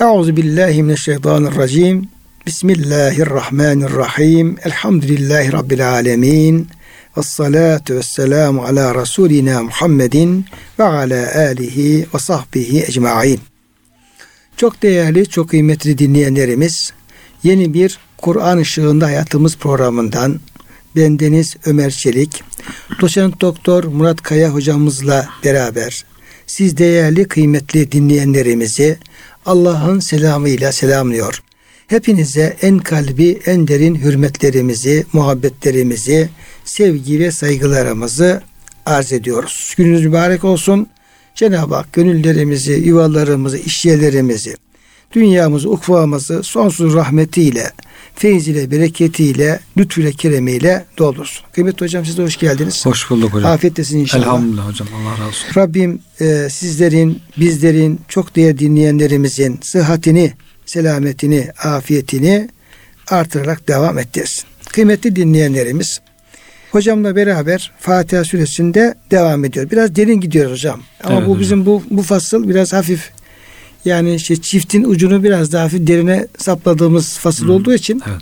Euzu billahi mineşşeytanirracim. Bismillahirrahmanirrahim. Elhamdülillahi rabbil alamin. Ves salatu vesselamu ala rasulina Muhammedin ve ala alihi ve sahbihi ecmaîn. Çok değerli, çok kıymetli dinleyenlerimiz, yeni bir Kur'an ışığında hayatımız programından bendeniz Ömer Çelik, doçent doktor Murat Kaya hocamızla beraber siz değerli kıymetli dinleyenlerimizi Allah'ın selamıyla selamlıyor. Hepinize en kalbi, en derin hürmetlerimizi, muhabbetlerimizi, sevgi ve saygılarımızı arz ediyoruz. Gününüz mübarek olsun. Cenab-ı Hak gönüllerimizi, yuvalarımızı, işyerlerimizi, dünyamızı, ukvamızı sonsuz rahmetiyle, feyziyle, bereketiyle, lütfüyle, keremiyle doldursun. Kıymetli hocam siz de hoş geldiniz. Hoş bulduk hocam. Afiyetlesin inşallah. Elhamdülillah hocam. Allah razı olsun. Rabbim e, sizlerin, bizlerin, çok değerli dinleyenlerimizin sıhhatini, selametini, afiyetini artırarak devam ettirsin. Kıymetli dinleyenlerimiz, hocamla beraber Fatiha suresinde devam ediyor. Biraz derin gidiyor hocam. Ama Evet bu hocam. bizim bu bu fasıl biraz hafif yani işte çiftin ucunu biraz daha hafif derine sapladığımız fasıl olduğu için Evet.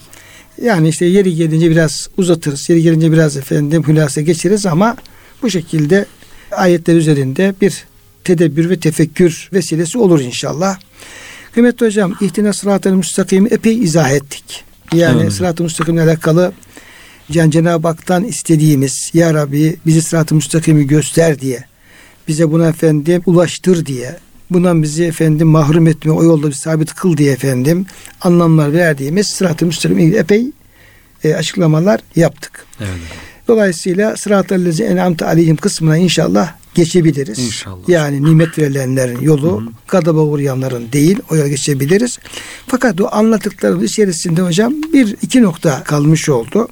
yani işte yeri gelince biraz uzatırız. Yeri gelince biraz efendim hülasa geçeriz ama bu şekilde ayetler üzerinde bir tedebbür ve tefekkür vesilesi olur inşallah. Kıymetli hocam ihtina sıratı müstakimi epey izah ettik. Yani Evet. sıratı müstakimle alakalı Can Cenab-ı Hak'tan istediğimiz Ya Rabbi bizi sıratı müstakimi göster diye bize buna efendim ulaştır diye bundan bizi efendim mahrum etme o yolda bir sabit kıl diye efendim anlamlar verdiğimiz sıratı müstakimle ilgili epey e, açıklamalar yaptık. Evet. Dolayısıyla sırat-ı lezi en'amte aleyhim kısmına inşallah geçebiliriz. İnşallah. Yani nimet verilenlerin yolu Hı hı. gadaba uğrayanların değil o yola geçebiliriz. Fakat o anlattıklarımız içerisinde hocam bir iki nokta kalmış oldu.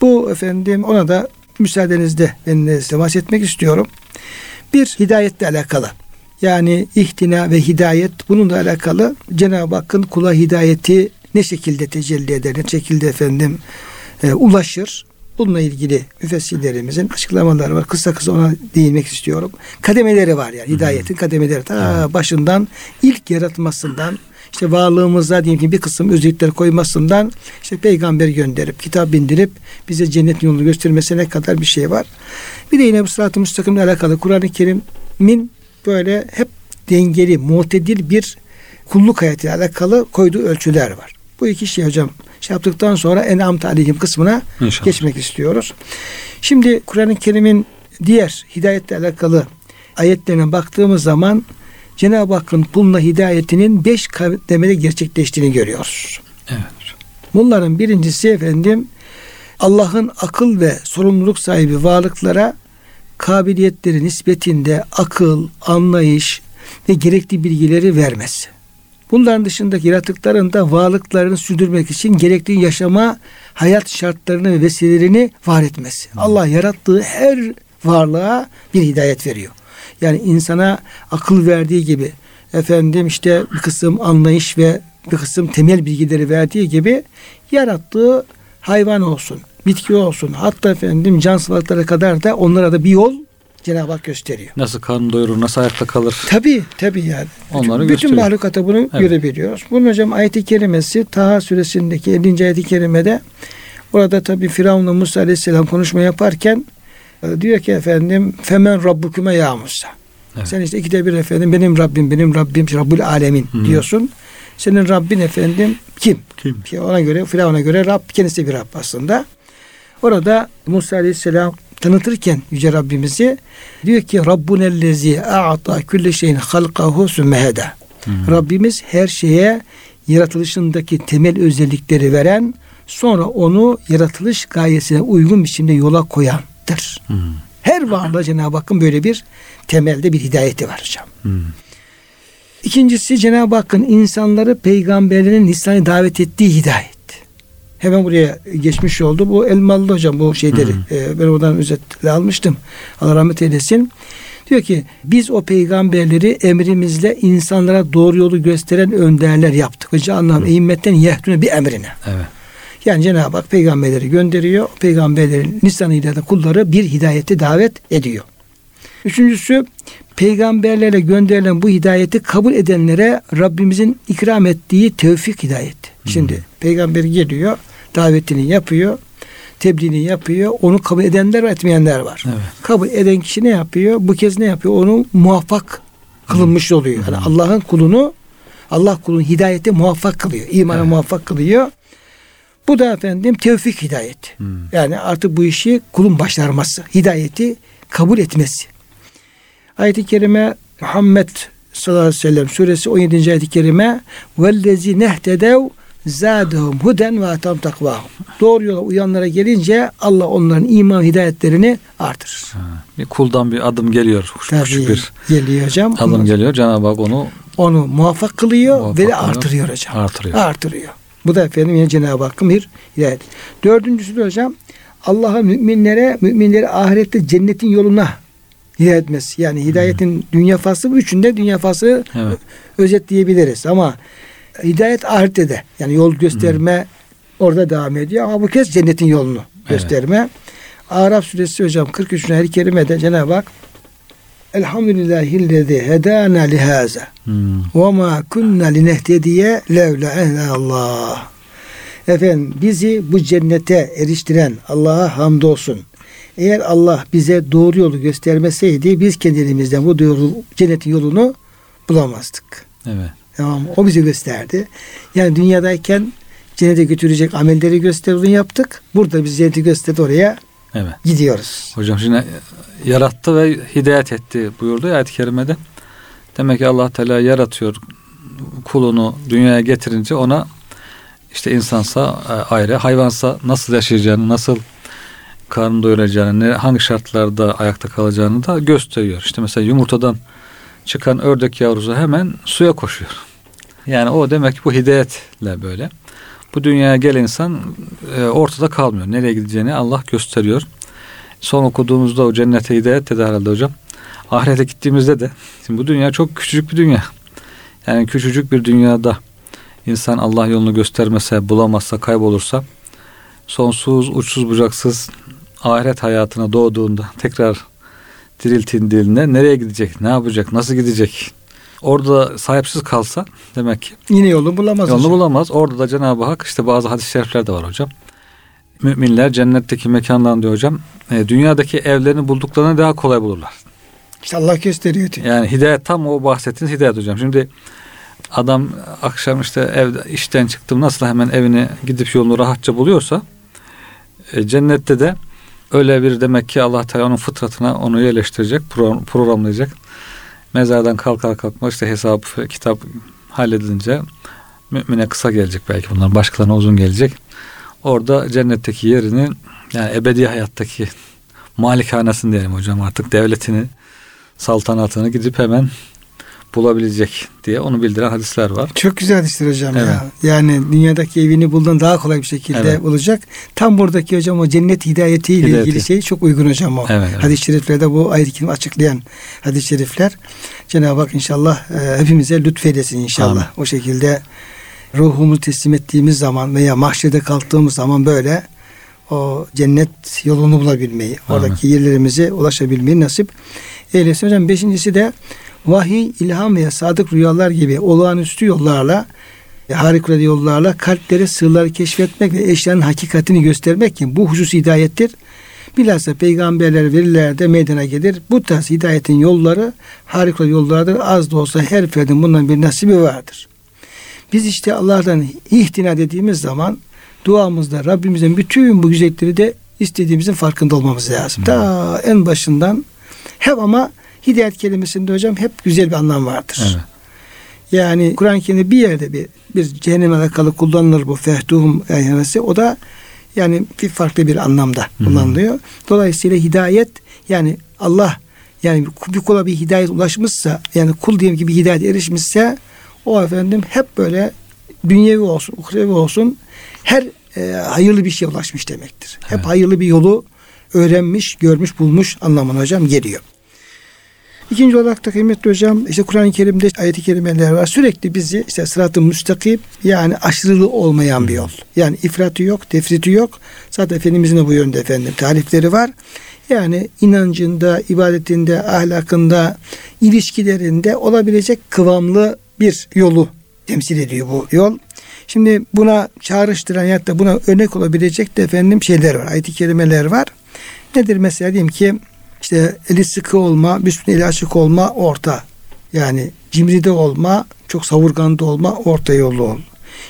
Bu efendim ona da müsaadenizle ben size bahsetmek istiyorum. Bir hidayetle alakalı. Yani ihtina ve hidayet bununla alakalı Cenab-ı Hakk'ın kula hidayeti ne şekilde tecelli eder, ne şekilde efendim e, ulaşır. Bununla ilgili müfessirlerimizin açıklamaları var. Kısa kısa ona değinmek istiyorum. Kademeleri var yani hidayetin kademeleri. Ta başından ilk yaratmasından işte varlığımıza diyelim ki bir kısım özellikler koymasından işte peygamber gönderip kitap bindirip bize cennet yolunu göstermesine kadar bir şey var. Bir de yine bu sırat-ı müstakimle alakalı Kur'an-ı Kerim'in böyle hep dengeli, mutedil bir kulluk hayatıyla alakalı koyduğu ölçüler var. Bu iki şey hocam şey yaptıktan sonra en'amte aleyhim kısmına İnşallah. geçmek istiyoruz. Şimdi Kur'an-ı Kerim'in diğer hidayetle alakalı ayetlerine baktığımız zaman Cenab-ı Hakk'ın kuluna hidayetinin beş kademede gerçekleştiğini görüyoruz. Evet. Bunların birincisi efendim Allah'ın akıl ve sorumluluk sahibi varlıklara kabiliyetleri nispetinde akıl, anlayış ve gerekli bilgileri vermesi. Bunların dışındaki yaratıkların da varlıklarını sürdürmek için gerekli yaşama hayat şartlarını ve vesilelerini var etmesi. Allah yarattığı her varlığa bir hidayet veriyor. Yani insana akıl verdiği gibi efendim işte bir kısım anlayış ve bir kısım temel bilgileri verdiği gibi yarattığı hayvan olsun, bitki olsun hatta efendim can sıfatlara kadar da onlara da bir yol Cenab-ı Hak gösteriyor. Nasıl karnı doyurur, nasıl ayakta kalır? Tabi tabi yani. Onları bütün, bütün gösteriyor. mahlukata bunu Evet. görebiliyoruz. Bunun hocam ayeti kerimesi Taha suresindeki 50. ayeti kerimede orada tabi Firavun'la Musa aleyhisselam konuşma yaparken e, diyor ki efendim femen rabbuküme ya Musa. Evet. Sen işte ikide bir efendim benim Rabbim benim Rabbim Rabbul alemin Hı. diyorsun. Senin Rabbin efendim kim? Kim? Ki ona göre Firavun'a göre Rab kendisi bir Rab aslında. Orada Musa Aleyhisselam tanıtırken Yüce Rabbimizi diyor ki Rabbunellezi a'ta külle şeyin halkahu sümmeheda. Rabbimiz her şeye yaratılışındaki temel özellikleri veren sonra onu yaratılış gayesine uygun biçimde yola koyandır. Hı. Her varlığa Cenab-ı Hakk'ın böyle bir temelde bir hidayeti var hocam. Hı. İkincisi Cenab-ı Hakk'ın insanları peygamberlerin İslam'a davet ettiği hidayet. Hemen buraya geçmiş oldu. Bu Elmalı hocam bu şeyleri e, ben oradan özetle almıştım. Allah rahmet eylesin. Diyor ki biz o peygamberleri emrimizle insanlara doğru yolu gösteren önderler yaptık. Ve canlam eğimmetten yehdüne bir emrine. Evet. Yani Cenab-ı Hak peygamberleri gönderiyor. O Peygamberlerin lisanıyla da kulları bir hidayete davet ediyor. Üçüncüsü peygamberlerle gönderilen bu hidayeti kabul edenlere Rabbimizin ikram ettiği tevfik hidayeti. Şimdi peygamber geliyor, davetini yapıyor, tebliğini yapıyor. Onu kabul edenler ve etmeyenler var. Evet. Kabul eden kişi ne yapıyor? Bu kez ne yapıyor? Onu muvaffak kılınmış oluyor. Yani Allah'ın kulunu Allah kulunu hidayete muvaffak kılıyor. İmana Evet. muvaffak kılıyor. Bu da efendim tevfik hidayeti. Hmm. Yani artık bu işi kulun başarması. Hidayeti kabul etmesi. Ayet-i kerime Muhammed sallallahu aleyhi ve sellem suresi 17. ayet-i kerime vellezi nehtedev zadehum huden ve atam takvahum. Doğru yola uyanlara gelince Allah onların iman hidayetlerini artırır. Ha, Bir kuldan bir adım geliyor. Küçük Tabii bir geliyor hocam. adım geliyor. Cenab-ı Hak onu Onu muvaffak kılıyor Muvaffak ve artırıyor hocam. artırıyor. Artırıyor. Bu da efendim yine Cenab-ı Hakk'ın bir hidayet. Dördüncüsü de hocam Allah'a müminlere, müminleri ahirette cennetin yoluna hidayet etmesi. Yani hidayetin dünya faslı bu üçünde dünya faslı Evet. özetleyebiliriz ama hidayet ahirette de yani yol gösterme orada devam ediyor ama bu kez cennetin yolunu gösterme. Araf suresi hocam 43. ayet-i kerimede Cenab-ı Hak Elhamdülillahillezî hedâna lihaza Hmm. ve ma kunna linehtediye levla Allah. Efendim bizi bu cennete eriştiren Allah'a hamdolsun. Eğer Allah bize doğru yolu göstermeseydi biz kendimizden bu doğru cennetin yolunu bulamazdık. Evet. Tamam? O bize gösterdi. Yani dünyadayken cennete götürecek amelleri gösterdi yaptık. Burada biz cenneti gösterdi oraya Evet. gidiyoruz. Hocam şimdi yarattı ve hidayet etti buyurdu ya ayet-i kerimede. Demek ki Allah Teala yaratıyor kulunu dünyaya getirince ona işte insansa e, ayrı, hayvansa nasıl yaşayacağını, nasıl karnını doyuracağını, hangi şartlarda ayakta kalacağını da gösteriyor. İşte mesela yumurtadan çıkan ördek yavrusu hemen suya koşuyor. Yani o demek ki bu hidayetle böyle. Bu dünyaya gelen insan e, ortada kalmıyor. Nereye gideceğini Allah gösteriyor. Son okuduğumuzda o cennete hidayet dedi herhalde hocam. Ahirete gittiğimizde de şimdi bu dünya çok küçücük bir dünya. Yani küçücük bir dünyada insan Allah yolunu göstermese, bulamazsa, kaybolursa sonsuz, uçsuz bucaksız ahiret hayatına doğduğunda tekrar diriltildiğinde nereye gidecek, ne yapacak, nasıl gidecek? Orada sahipsiz kalsa demek ki Yine yolu bulamaz. Yolunu hocam. bulamaz. Orada da Cenab-ı Hak işte bazı hadis-i şerifler de var hocam. Müminler cennetteki mekandan diyor hocam. e, dünyadaki evlerini bulduklarına daha kolay bulurlar. İşte Allah gösteriyor diyor. Yani hidayet tam o bahsettiğiniz hidayet hocam. Şimdi adam akşam işte evde işten çıktım nasıl hemen evine gidip yolunu rahatça buluyorsa e, cennette de öyle bir demek ki Allah Teala onun fıtratına onu yerleştirecek, pro- programlayacak. Mezardan kalkar kalkmaz işte hesap, kitap halledilince mümine kısa gelecek belki bunlar. Başkalarına uzun gelecek. Orada cennetteki yerini yani ebedi hayattaki malikanesini diyelim hocam artık devletini saltanatını gidip hemen bulabilecek diye onu bildiren hadisler var. Çok güzel hadisler hocam Evet. ya. Yani dünyadaki evini buldan daha kolay bir şekilde Evet. bulacak. Tam buradaki hocam o cennet hidayetiyle Hidayeti. ilgili şey çok uygun hocam o. Evet, evet. Hadis-i şeriflerde bu ayet-i kerime açıklayan hadis-i şerifler. Cenab-ı Hak inşallah e, hepimize lütfeylesin inşallah. Amin. O şekilde ruhumuzu teslim ettiğimiz zaman veya mahşede kalktığımız zaman böyle o cennet yolunu bulabilmeyi, Amin. oradaki yerlerimize ulaşabilmeyi nasip eylesin. Hocam beşincisi de vahiy, ilham veya sadık rüyalar gibi olağanüstü yollarla e, harikulade yollarla kalplere sırları keşfetmek ve eşyanın hakikatini göstermek ki bu husus hidayettir. Bilhassa peygamberler verilerde meydana gelir. Bu tarz hidayetin yolları harikulade yollardır. Az da olsa her ferdin bundan bir nasibi vardır. Biz işte Allah'tan ihtina dediğimiz zaman duamızda Rabbimizin bütün bu güzellikleri de istediğimizin farkında olmamız lazım. Ta en başından hep ama hidayet kelimesinde hocam hep güzel bir anlam vardır. Evet. Yani Kur'an-ı Kerim'de bir yerde bir, bir cehennem alakalı kullanılır bu fehtuhum kelimesi. O da yani bir farklı bir anlamda kullanılıyor. Dolayısıyla hidayet yani Allah yani bir kula bir hidayet ulaşmışsa yani kul diyelim ki bir hidayet erişmişse o efendim hep böyle dünyevi olsun, uhrevi olsun her e, hayırlı bir şeye ulaşmış demektir. Hep Evet. hayırlı bir yolu öğrenmiş, görmüş, bulmuş anlamına hocam geliyor. İkinci olarak da kıymetli hocam işte Kur'an-ı Kerim'de ayet-i kerimeler var. Sürekli bizi işte sırat-ı müstakim yani aşırılığı olmayan bir yol. Yani ifratı yok, tefriti yok. Zaten Efendimizin de bu yönde efendim tarifleri var. Yani inancında, ibadetinde, ahlakında, ilişkilerinde olabilecek kıvamlı bir yolu temsil ediyor bu yol. Şimdi buna çağrıştıran ya da buna örnek olabilecek de efendim şeyler var. Ayet-i kerimeler var. Nedir mesela diyeyim ki işte eli sıkı olma, büsbütün eli açık olma orta. Yani cimride olma, çok savurganda olma, orta yollu ol.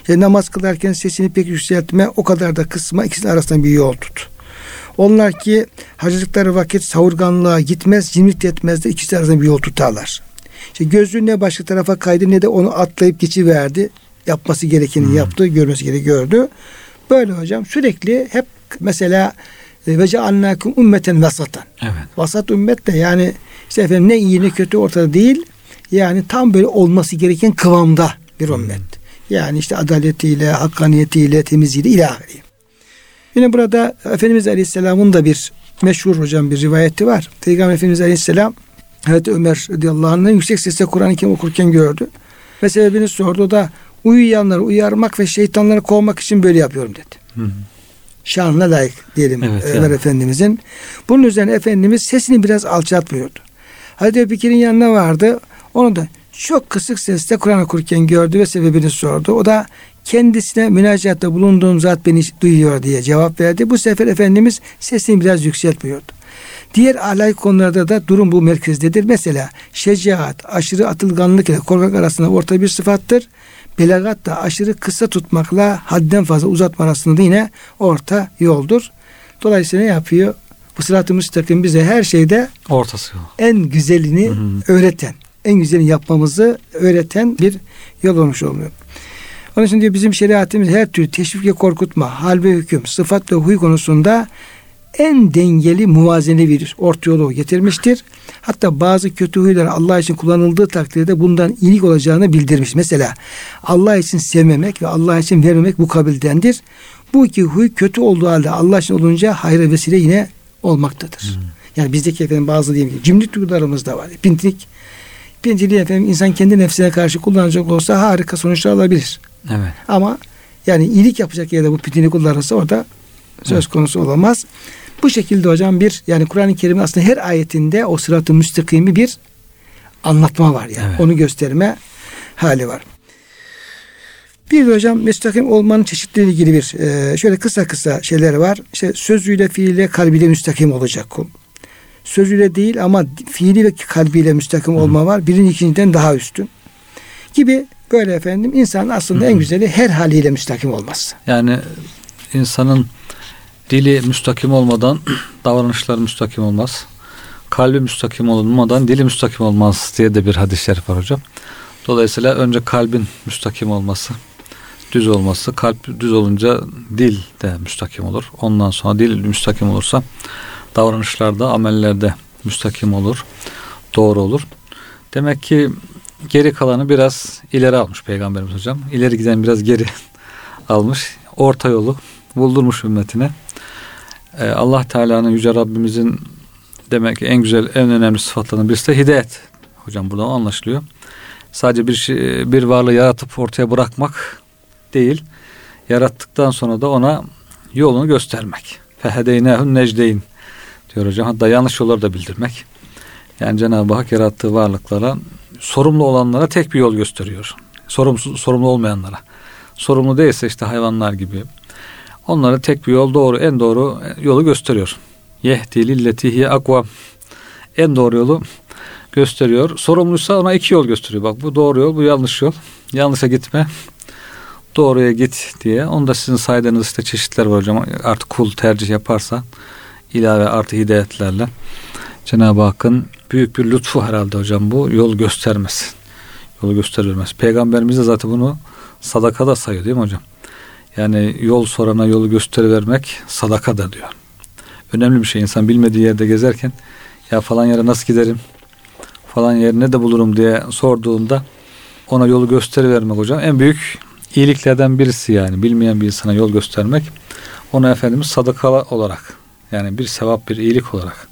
İşte namaz kılarken sesini pek yükseltme, o kadar da kısma, ikisinin arasında bir yol tut. Onlar ki hacılıkları vakit savurganlığa gitmez, cimrit etmez de ikisi arasında bir yol tutarlar. İşte gözü ne başka tarafa kaydı ne de onu atlayıp geçiverdi. Yapması gerekeni hmm. yaptı, görmesi gerekeni gördü. Böyle hocam sürekli hep mesela ve cealnakum ümmeten vasatan. Evet. Vasat ümmet de yani işte efendim ne iyi ne kötü ortada değil. Yani tam böyle olması gereken kıvamda bir ümmet. Hmm. Yani işte adaletiyle, hakkaniyetiyle, temizliğiyle ilahi. Yine burada Efendimiz Aleyhisselam'ın da bir meşhur hocam bir rivayeti var. Peygamber Efendimiz Aleyhisselam Hazreti Ömer radıyallahu anh'ın yüksek sesle Kur'an-ı Kerim okurken gördü. Ve sebebini sordu. O da uyuyanları uyarmak ve şeytanları kovmak için böyle yapıyorum dedi. Hı hı. Şanına layık diyelim evet, Ömer yani. Efendimizin. Bunun üzerine Efendimiz sesini biraz alçaltmıyordu. Hazreti Bekir'in yanına vardı. Onu da çok kısık sesle Kur'an okurken gördü ve sebebini sordu. O da kendisine münacatta bulunduğum zat beni duyuyor diye cevap verdi. Bu sefer Efendimiz sesini biraz yükseltmiyordu. Diğer ahlaki konularda da durum bu merkezdedir. Mesela şecaat, aşırı atılganlık ile korkak arasında orta bir sıfattır. Belagat da aşırı kısa tutmakla hadden fazla uzatma arasında da yine orta yoldur. Dolayısıyla ne yapıyor? Bu sırat-ı müstakim bize her şeyde ortası en güzelini hı hı. öğreten, en güzelini yapmamızı öğreten bir yol olmuş oluyor. Onun için diyor bizim şeriatımız her türlü teşvik ve korkutma, hal ve hüküm, sıfat ve huy konusunda en dengeli muvazene bir orta yolu getirmiştir. Hatta bazı kötü huylar Allah için kullanıldığı takdirde bundan iyilik olacağını bildirmiş. Mesela Allah için sevmemek ve Allah için vermemek bu kabildendir. Bu iki huy kötü olduğu halde Allah için olunca hayra vesile yine olmaktadır. Hmm. Yani bizdeki efendim bazı diyeyim ki cimri duygularımız da var. Pintilik. Pintiliği efendim insan kendi nefsine karşı kullanacak olsa harika sonuçlar alabilir. Evet. Ama yani iyilik yapacak yerde bu pitini kullanırsa orada söz konusu olamaz. Bu şekilde hocam bir yani Kur'an-ı Kerim'in aslında her ayetinde o sıratı müstakimi bir anlatma var yani. Evet. Onu gösterme hali var. Bir de hocam müstakim olmanın çeşitleriyle ilgili bir e, şöyle kısa kısa şeyler var. İşte sözüyle, fiiliyle, kalbiyle müstakim olacak kul. Sözüyle değil ama fiili ve kalbiyle müstakim olma var. Birinin ikinciden daha üstün. Gibi Böyle efendim insan aslında en güzeli her haliyle müstakim olması. Yani insanın dili müstakim olmadan davranışlar müstakim olmaz. Kalbi müstakim olmadan dili müstakim olmaz diye de bir hadis-i şerif var hocam. Dolayısıyla önce kalbin müstakim olması, düz olması, kalp düz olunca dil de müstakim olur. Ondan sonra dil müstakim olursa davranışlarda, amellerde müstakim olur, doğru olur. Demek ki geri kalanı biraz ileri almış Peygamberimiz hocam. İleri giden biraz geri almış. Orta yolu buldurmuş ümmetine. Ee, Allah Teala'nın Yüce Rabbimizin demek ki en güzel, en önemli sıfatlarının birisi de hidayet. Hocam buradan anlaşılıyor. Sadece bir şey, bir varlığı yaratıp ortaya bırakmak değil. Yarattıktan sonra da ona yolunu göstermek. Fehedeynehun necdeyn diyor hocam. Hatta yanlış yolları da bildirmek. Yani Cenab-ı Hak yarattığı varlıklara sorumlu olanlara tek bir yol gösteriyor. Sorumsuz, sorumlu olmayanlara. Sorumlu değilse işte hayvanlar gibi. Onlara tek bir yol doğru, en doğru yolu gösteriyor. Yehdi lilletihi akva. En doğru yolu gösteriyor. Sorumluysa ona iki yol gösteriyor. Bak bu doğru yol, bu yanlış yol. Yanlışa gitme. Doğruya git diye. Onda sizin saydığınız işte çeşitler var hocam. Artık kul tercih yaparsa ilave artı hidayetlerle Cenab-ı Hakk'ın büyük bir lütfu herhalde hocam bu yol göstermesi. Yol gösterilmez. Peygamberimiz de zaten bunu sadaka da sayıyor değil mi hocam? Yani yol sorana yolu gösterivermek sadaka da diyor. Önemli bir şey insan bilmediği yerde gezerken ya falan yere nasıl giderim? Falan yer ne de bulurum diye sorduğunda ona yolu gösterivermek hocam en büyük iyiliklerden birisi yani bilmeyen bir insana yol göstermek ona Efendimiz sadaka olarak yani bir sevap bir iyilik olarak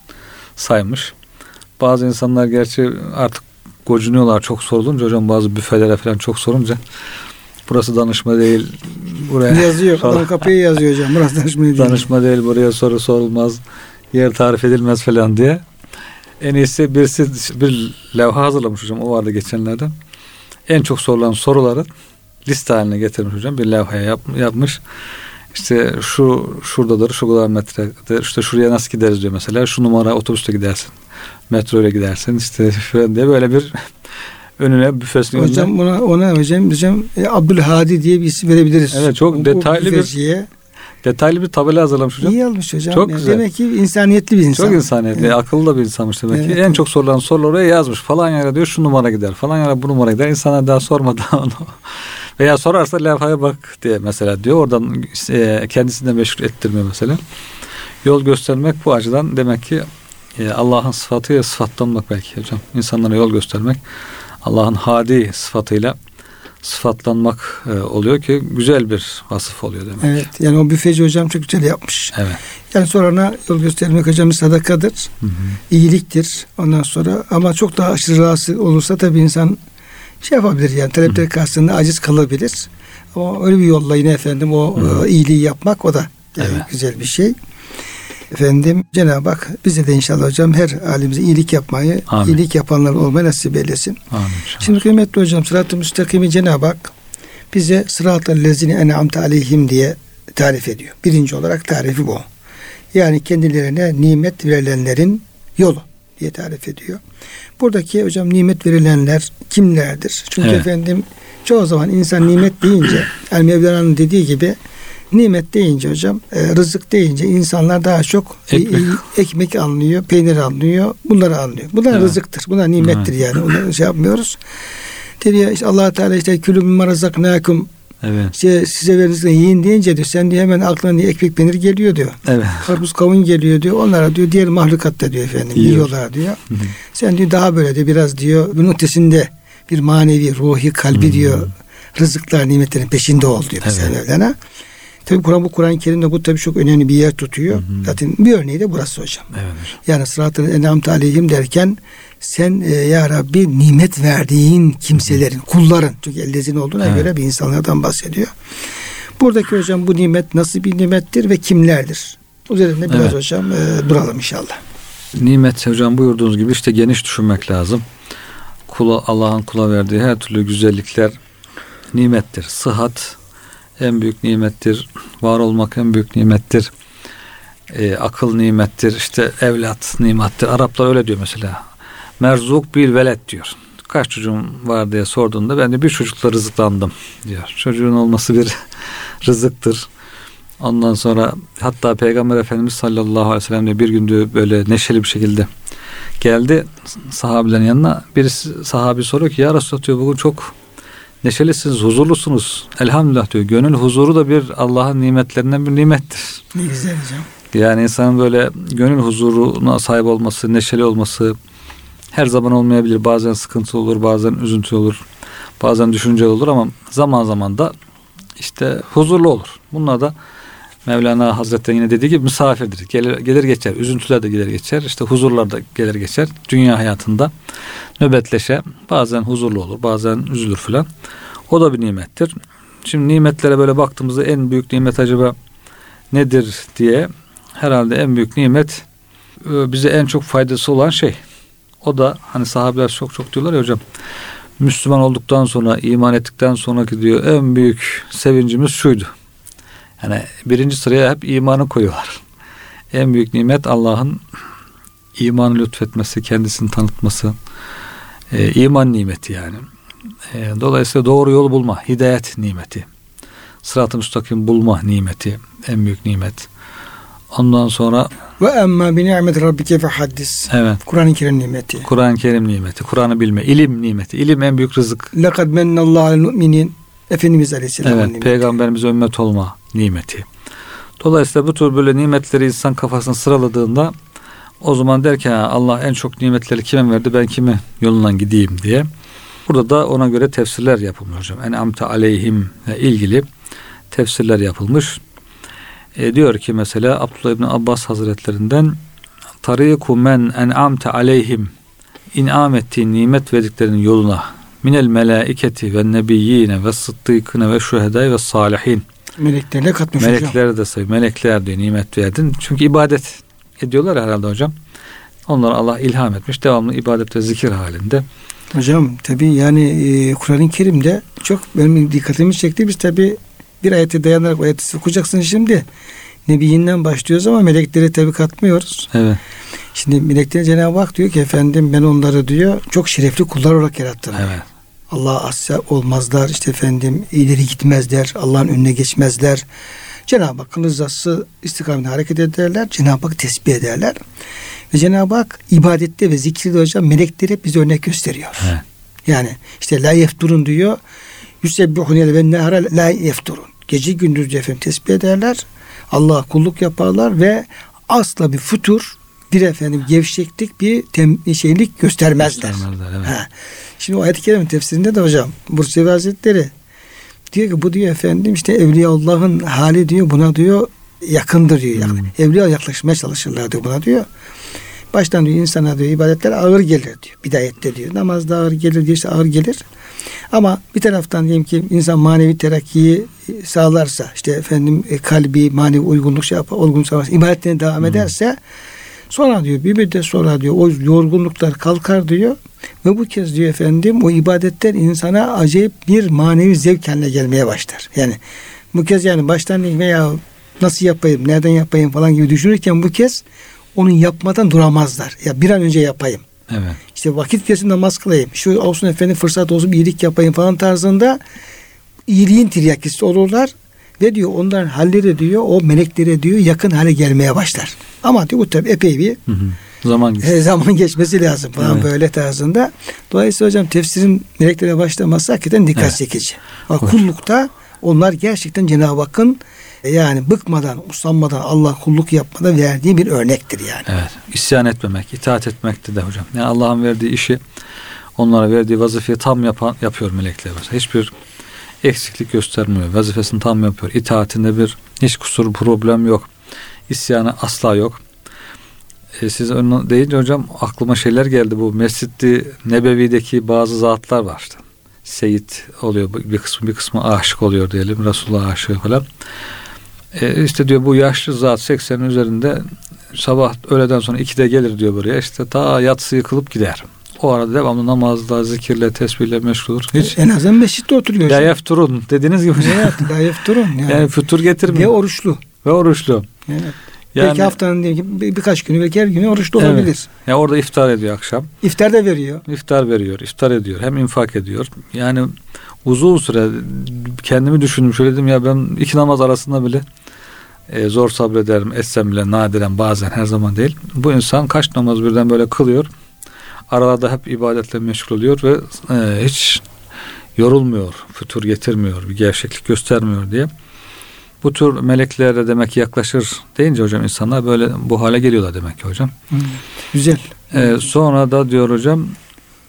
saymış. Bazı insanlar gerçi artık gocunuyorlar çok sorulunca hocam bazı büfelere falan çok sorunca burası danışma değil buraya yazıyor falan kapıya yazıyor hocam burası danışma değil. Danışma değil buraya soru sorulmaz yer tarif edilmez falan diye. En iyisi birisi bir levha hazırlamış hocam. O vardı geçenlerde. En çok sorulan soruları liste haline getirmiş hocam. Bir levhaya yap, yapmış. İşte şu şuradadır, şu kadar metredir. İşte şuraya nasıl gideriz diyor mesela. Şu numara otobüste gidersin. Metro ile gidersin. işte falan diye böyle bir önüne büfesinin Hocam ona, ona hocam, hocam e, Abdülhadi diye bir isim verebiliriz. Evet çok o, detaylı bir detaylı bir tabela hazırlamış hocam. İyi almış hocam. Çok yani güzel. Demek ki insaniyetli bir insan. Çok insaniyetli, evet. akıllı bir insanmış demek evet. ki. En çok sorulan soruları oraya yazmış. Falan yere diyor şu numara gider, falan yere bu numara gider. İnsanlar daha sormadan onu veya sorarsa levhaya bak diye mesela diyor. Oradan e, kendisinden meşhur ettirmiyor mesela. Yol göstermek bu açıdan demek ki e, Allah'ın sıfatıyla sıfatlanmak belki hocam. İnsanlara yol göstermek Allah'ın hadi sıfatıyla sıfatlanmak e, oluyor ki güzel bir vasıf oluyor demek. Evet. Yani o büfeci hocam çok güzel yapmış. Evet. Yani sonra yol göstermek hocam sadakadır. Hı hı. iyiliktir. Ondan sonra ama çok daha aşırı rahatsız olursa tabii insan şey yapabilir yani talepler karşısında aciz kalabilir. Ama öyle bir yolla yine efendim o hı. E, iyiliği yapmak o da e, evet. güzel bir şey. Efendim Cenab-ı Hak bize de inşallah hocam her halimize iyilik yapmayı, Amin. iyilik yapanlar olmayı nasip eylesin. Amin. Şimdi kıymetli hocam sırat-ı müstakimi Cenab-ı Hak bize sırat-ı lezine en'amte aleyhim diye tarif ediyor. Birinci olarak tarifi bu. Yani kendilerine nimet verilenlerin yolu diye tarif ediyor. Buradaki hocam nimet verilenler kimlerdir? Çünkü evet. efendim çoğu zaman insan nimet deyince yani Mevlana'nın dediği gibi Nimet deyince hocam, e, rızık deyince insanlar daha çok ekmek, e, ekmek anlıyor, peynir anlıyor, bunları anlıyor. Bunlar evet. rızıktır, bunlar nimettir evet. yani. Onları şey yapmıyoruz. Dedi ya işte allah Teala işte külü mimma razaknakum Evet. İşte size verirsen yiyin deyince diyor sen diyor hemen aklına diyor, ekmek peynir geliyor diyor. Evet. Karpuz kavun geliyor diyor. Onlara diyor diğer mahlukat da diyor efendim Yiyor. yiyorlar diyor. Hı-hı. Sen diyor daha böyle diyor biraz diyor bunun ötesinde bir manevi, ruhi, kalbi Hı-hı. diyor rızıklar, nimetlerin peşinde ol diyor evet. mesela Mevlana. Tabi Kur'an bu Kur'an-ı Kerim'de bu tabi çok önemli bir yer tutuyor. Hı hı. Zaten bir örneği de burası hocam. Evet. Yani sıratı enam aleyhim derken sen e, ya Rabbi nimet verdiğin kimselerin, kulların çünkü ellezin olduğuna evet. göre bir insanlardan bahsediyor. Buradaki hocam bu nimet nasıl bir nimettir ve kimlerdir? Üzerinde biraz evet. hocam e, duralım inşallah. Nimet hocam buyurduğunuz gibi işte geniş düşünmek lazım. Kula Allah'ın kula verdiği her türlü güzellikler nimettir. Sıhhat, en büyük nimettir. Var olmak en büyük nimettir. E, akıl nimettir. İşte evlat nimettir. Araplar öyle diyor mesela. Merzuk bir velet diyor. Kaç çocuğum var diye sorduğunda ben de bir çocukla rızıklandım diyor. Çocuğun olması bir rızıktır. Ondan sonra hatta Peygamber Efendimiz sallallahu aleyhi ve sellem de bir gündü böyle neşeli bir şekilde geldi sahabilerin yanına. Birisi sahabi soruyor ki ya Resulallah diyor bugün çok neşelisiniz, huzurlusunuz. Elhamdülillah diyor. Gönül huzuru da bir Allah'ın nimetlerinden bir nimettir. Ne güzel hocam. Yani insanın böyle gönül huzuruna sahip olması, neşeli olması her zaman olmayabilir. Bazen sıkıntı olur, bazen üzüntü olur, bazen düşünce olur ama zaman zaman da işte huzurlu olur. Bunlar da Mevlana Hazretleri yine dediği gibi misafirdir. Gelir, gelir geçer. Üzüntüler de gelir geçer. İşte huzurlar da gelir geçer. Dünya hayatında nöbetleşe bazen huzurlu olur. Bazen üzülür filan. O da bir nimettir. Şimdi nimetlere böyle baktığımızda en büyük nimet acaba nedir diye herhalde en büyük nimet e, bize en çok faydası olan şey. O da hani sahabeler çok çok diyorlar ya hocam Müslüman olduktan sonra iman ettikten sonraki diyor en büyük sevincimiz şuydu. Yani birinci sıraya hep imanı koyuyorlar. En büyük nimet Allah'ın imanı lütfetmesi, kendisini tanıtması. E, iman nimeti yani. E, dolayısıyla doğru yol bulma, hidayet nimeti. Sırat-ı müstakim bulma nimeti. En büyük nimet. Ondan sonra ve emma bi ni'met rabbike fe haddis. Evet. Kur'an-ı Kerim nimeti. Kur'an-ı Kerim nimeti. Kur'an'ı bilme. ilim nimeti. İlim en büyük rızık. Lekad mennallahu alel müminin. Efendimiz Aleyhisselam evet, nimeti. Peygamberimize ümmet olma nimeti. Dolayısıyla bu tür böyle nimetleri insan kafasına sıraladığında o zaman der ki Allah en çok nimetleri kime verdi ben kimi yolundan gideyim diye. Burada da ona göre tefsirler yapılmış hocam. En amte aleyhim ilgili tefsirler yapılmış. E, diyor ki mesela Abdullah İbni Abbas Hazretlerinden tariku men en'amte aleyhim in'am ettiğin nimet verdiklerinin yoluna minel melaiketi ve nebiyyine ve sıddıkine ve şühedai ve salihin meleklerine katmış melekler de say melekler diyor nimet verdin çünkü ibadet ediyorlar herhalde hocam. Onlara Allah ilham etmiş. Devamlı ibadet ve zikir halinde. Hocam tabi yani e, Kur'an-ı Kerim'de çok benim dikkatimi çekti. Biz tabi bir ayete dayanarak o ayeti okuyacaksın şimdi. Nebiyinden başlıyoruz ama melekleri tabi katmıyoruz. Evet. Şimdi melekler Cenab-ı Hak diyor ki efendim ben onları diyor çok şerefli kullar olarak yarattım. Evet. Allah asya olmazlar işte efendim ileri gitmezler Allah'ın önüne geçmezler. Cenab-ı Hakk'ın rızası istikametine hareket ederler. Cenab-ı Hak tesbih ederler. Ve Cenab-ı Hak ibadette ve zikirde hocam melekleri hep bize örnek gösteriyor. Evet. Yani işte la yefturun diyor. Yusebbihune ve nehara la yefturun. Gece gündüz efendim tesbih ederler. Allah'a kulluk yaparlar ve asla bir futur, bir efendim gevşeklik, bir tem, şeylik göstermezler. Göstermezler, evet. Ha. Şimdi o ayet-i kerimin tefsirinde de hocam Bursevi Hazretleri diyor ki bu diyor efendim işte Evliyaullah'ın hali diyor buna diyor yakındır diyor. Hmm. Evliya yaklaşmaya çalışırlar diyor buna diyor. Baştan diyor insana diyor ibadetler ağır gelir diyor. Bidayette diyor. Namaz da ağır gelir diyor işte ağır gelir. Ama bir taraftan diyelim ki insan manevi terakkiyi sağlarsa işte efendim e, kalbi manevi uygunluk şey yapar, olgunluk sağlarsa ibadetine devam ederse sonra diyor bir müddet sonra diyor o yorgunluklar kalkar diyor ve bu kez diyor efendim o ibadetler insana acayip bir manevi zevk haline gelmeye başlar. Yani bu kez yani baştan veya nasıl yapayım, nereden yapayım falan gibi düşünürken bu kez onu yapmadan duramazlar. Ya bir an önce yapayım. Evet. İşte vakit kesin namaz kılayım. Şu olsun efendim fırsat olsun bir iyilik yapayım falan tarzında iyiliğin tiryakisi olurlar. Ve diyor onların halleri diyor o meleklere diyor yakın hale gelmeye başlar. Ama diyor bu tabi epey bir Hı hı. Zaman geçti. e, zaman geçmesi lazım falan Evet. böyle tarzında. Dolayısıyla hocam tefsirin meleklere başlaması hakikaten dikkat Evet. çekici. Hoş. kullukta onlar gerçekten Cenab-ı Hakk'ın e, yani bıkmadan, usanmadan Allah kulluk yapmada verdiği bir örnektir yani. Evet. İsyan etmemek, itaat etmekte de hocam. Yani Allah'ın verdiği işi onlara verdiği vazifeyi tam yapan yapıyor melekler. Hiçbir eksiklik göstermiyor. Vazifesini tam yapıyor. İtaatinde bir hiç kusur problem yok. İsyanı asla yok. E, siz onu deyince hocam aklıma şeyler geldi. Bu Mescid-i Nebevi'deki bazı zatlar var işte. Seyit oluyor. Bir kısmı bir kısmı aşık oluyor diyelim. Resulullah aşığı falan. E, işte diyor bu yaşlı zat 80'in üzerinde sabah öğleden sonra 2'de gelir diyor buraya. İşte ta yatsıyı kılıp gider. O arada devamlı namazla, zikirle, tesbihle meşgul olur. Hiç En azından mescitte oturuyor. la hocam. yefturun dediğiniz gibi. Evet, la yefturun. Yani. Yani fütur Ve getirmiyor. oruçlu. Ve oruçlu. Evet. Yani, belki haftanın diyelim bir- birkaç günü belki her günü oruçlu Evet. olabilir. ya orada iftar ediyor akşam. İftar da veriyor. İftar veriyor, iftar ediyor. Hem infak ediyor. Yani uzun süre kendimi düşündüm. Şöyle dedim ya ben iki namaz arasında bile e, zor sabrederim. Etsem bile nadiren bazen her zaman değil. Bu insan kaç namaz birden böyle kılıyor. Aralarda hep ibadetle meşgul oluyor ve e, hiç yorulmuyor, fütur getirmiyor, bir gevşeklik göstermiyor diye. Bu tür meleklere demek ki yaklaşır deyince hocam insanlar böyle bu hale geliyorlar demek ki hocam. Hı. Güzel. Ee, sonra da diyor hocam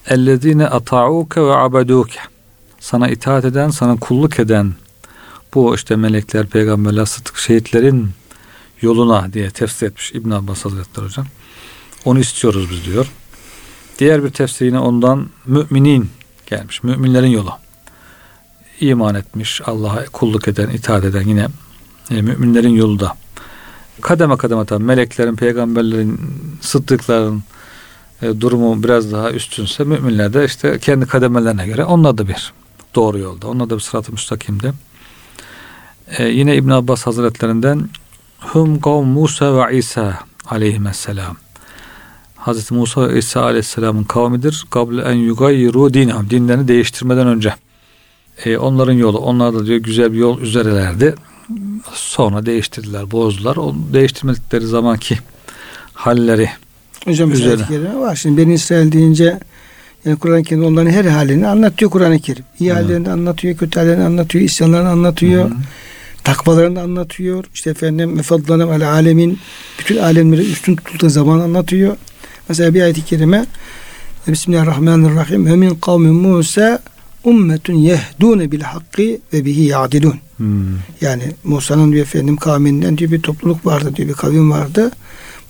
ellezine ata'uke ve abeduke sana itaat eden, sana kulluk eden bu işte melekler, peygamberler, sıddık, şehitlerin yoluna diye tefsir etmiş İbn Abbas Hazretleri hocam. Onu istiyoruz biz diyor. Diğer bir tefsir yine ondan müminin gelmiş. Müminlerin yolu. İman etmiş, Allah'a kulluk eden, itaat eden yine e, müminlerin yolu da. Kademe kademe tabi meleklerin, peygamberlerin, sıddıkların e, durumu biraz daha üstünse müminler de işte kendi kademelerine göre onlar da bir doğru yolda. Onlar da bir sırat-ı müstakimde. E, yine İbn Abbas Hazretlerinden Hum kavm Musa ve İsa aleyhisselam. Hazreti Musa İsa aleyhisselamın kavmidir. Kable en yugayyiru dinahum. Dinlerini değiştirmeden önce. E, onların yolu. Onlar da diyor güzel bir yol üzerelerdi. Sonra değiştirdiler, bozdular. O değiştirmedikleri zamanki halleri Hocam Üzerine. Var. Şimdi Beni İsrail deyince yani Kur'an-ı Kerim onların her halini anlatıyor Kur'an-ı Kerim. İyi Evet. hallerini anlatıyor, kötü hallerini anlatıyor, isyanlarını anlatıyor. Takvalarını anlatıyor. İşte efendim mefadlanım ale alemin bütün alemleri üstün tutulduğu zaman anlatıyor. Mesela bir ayet-i kerime Bismillahirrahmanirrahim. Ve min kavmi Musa ummetun yehdûne bil hakkı ve bihi ya'dilun. Hmm. Yani Musa'nın diyor efendim kavminden diyor bir topluluk vardı diyor bir kavim vardı.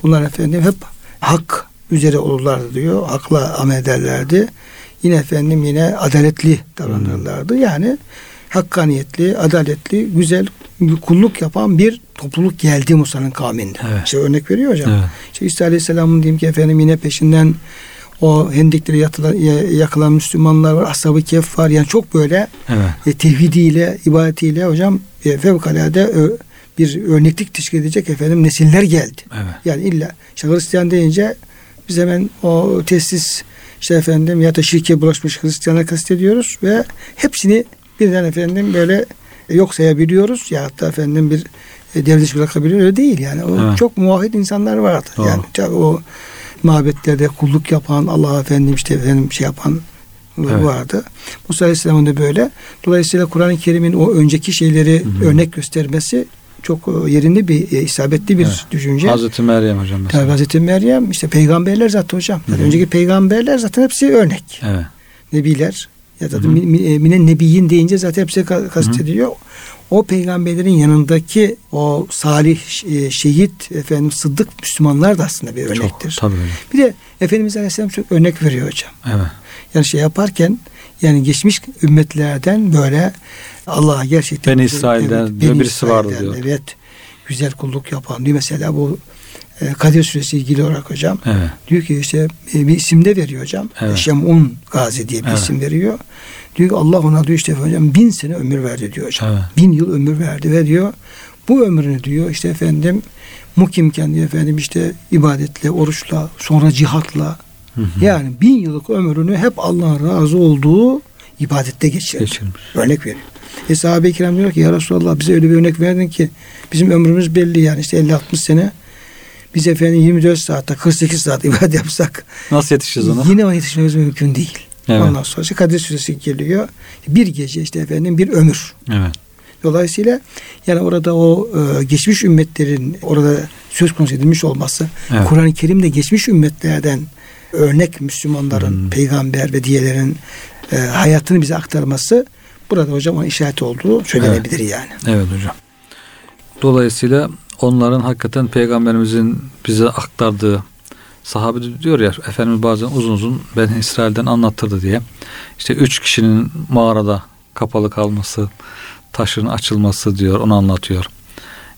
Bunlar efendim hep hak üzere olurlardı diyor. Hakla amel ederlerdi. Yine efendim yine adaletli davranırlardı. Yani hakkaniyetli, adaletli, güzel bir kulluk yapan bir topluluk geldi Musa'nın kavminde. Evet. İşte örnek veriyor hocam. Evet. İşte İsa Aleyhisselam'ın diyeyim ki efendim yine peşinden o hendekleri yatılan, ya- yakılan Müslümanlar var. Ashab-ı Kehf var. Yani çok böyle Evet. e, tevhidiyle, ibadetiyle hocam e, fevkalade ö, bir örneklik teşkil edecek efendim nesiller geldi. Evet. Yani illa işte Hristiyan deyince biz hemen o tesis işte efendim ya da şirke bulaşmış Hristiyan'a kastediyoruz ve hepsini birden efendim böyle yok sayabiliyoruz ya hatta efendim bir e, devre dışı bırakabiliyoruz. Öyle değil yani. O Evet. çok muvahhid insanlar vardı. Doğru. Yani tabii o mabetlerde kulluk yapan, Allah efendim işte efendim şey yapan Evet. vardı. Musa Aleyhisselam'ın da böyle. Dolayısıyla Kur'an-ı Kerim'in o önceki şeyleri Hı hı. örnek göstermesi çok e, yerinde bir e, isabetli bir Evet. düşünce. Hazreti Meryem hocam mesela. Tabi Hazreti Meryem işte peygamberler zaten hocam. Yani Hı hı. önceki peygamberler zaten hepsi örnek. Evet. Nebiler ya da mine nebiyin deyince zaten hepsi ka- kastediliyor. O peygamberlerin yanındaki o salih e, şehit efendim sıddık Müslümanlar da aslında bir örnektir. Çok tabii hocam. Bir de Efendimiz Aleyhisselam çok örnek veriyor hocam. Evet. Yani şey yaparken yani geçmiş ümmetlerden böyle Allah'a gerçekten Beni İsrail'den diyor, birisi vardı diyor. Evet. Güzel kulluk yapan diyor. Mesela bu e, Kadir Suresi ilgili olarak hocam Evet. diyor ki işte e, bir isim de veriyor hocam. Evet. Şemun Gazi diye bir Evet. isim veriyor. Diyor ki Allah ona diyor işte hocam bin sene ömür verdi diyor hocam. Evet. Bin yıl ömür verdi ve diyor bu ömrünü diyor işte efendim mukimken diyor efendim işte ibadetle, oruçla, sonra cihatla Hı hı. yani bin yıllık ömrünü hep Allah'ın razı olduğu ibadette geçirdi. Geçirmiş. Örnek veriyor. E sahabe-i kiram diyor ki ya Resulallah bize öyle bir örnek verdin ki bizim ömrümüz belli yani işte 50-60 sene biz efendim 24 saatte 48 saat ibadet yapsak Nasıl yetişeceğiz ona? yine o yetişmemiz mümkün değil. Evet. Ondan sonra işte Kadir Suresi geliyor. Bir gece işte efendim bir ömür. Evet. Dolayısıyla yani orada o e, geçmiş ümmetlerin orada söz konusu edilmiş olması Evet. Kur'an-ı Kerim'de geçmiş ümmetlerden örnek Müslümanların, Hmm. peygamber ve diğerlerin e, hayatını bize aktarması burada hocam onun işareti olduğu söylenebilir yani. Evet hocam. Dolayısıyla onların hakikaten peygamberimizin bize aktardığı sahabe diyor ya Efendimiz bazen uzun uzun ben İsrail'den anlattırdı diye. İşte üç kişinin mağarada kapalı kalması, taşın açılması diyor onu anlatıyor.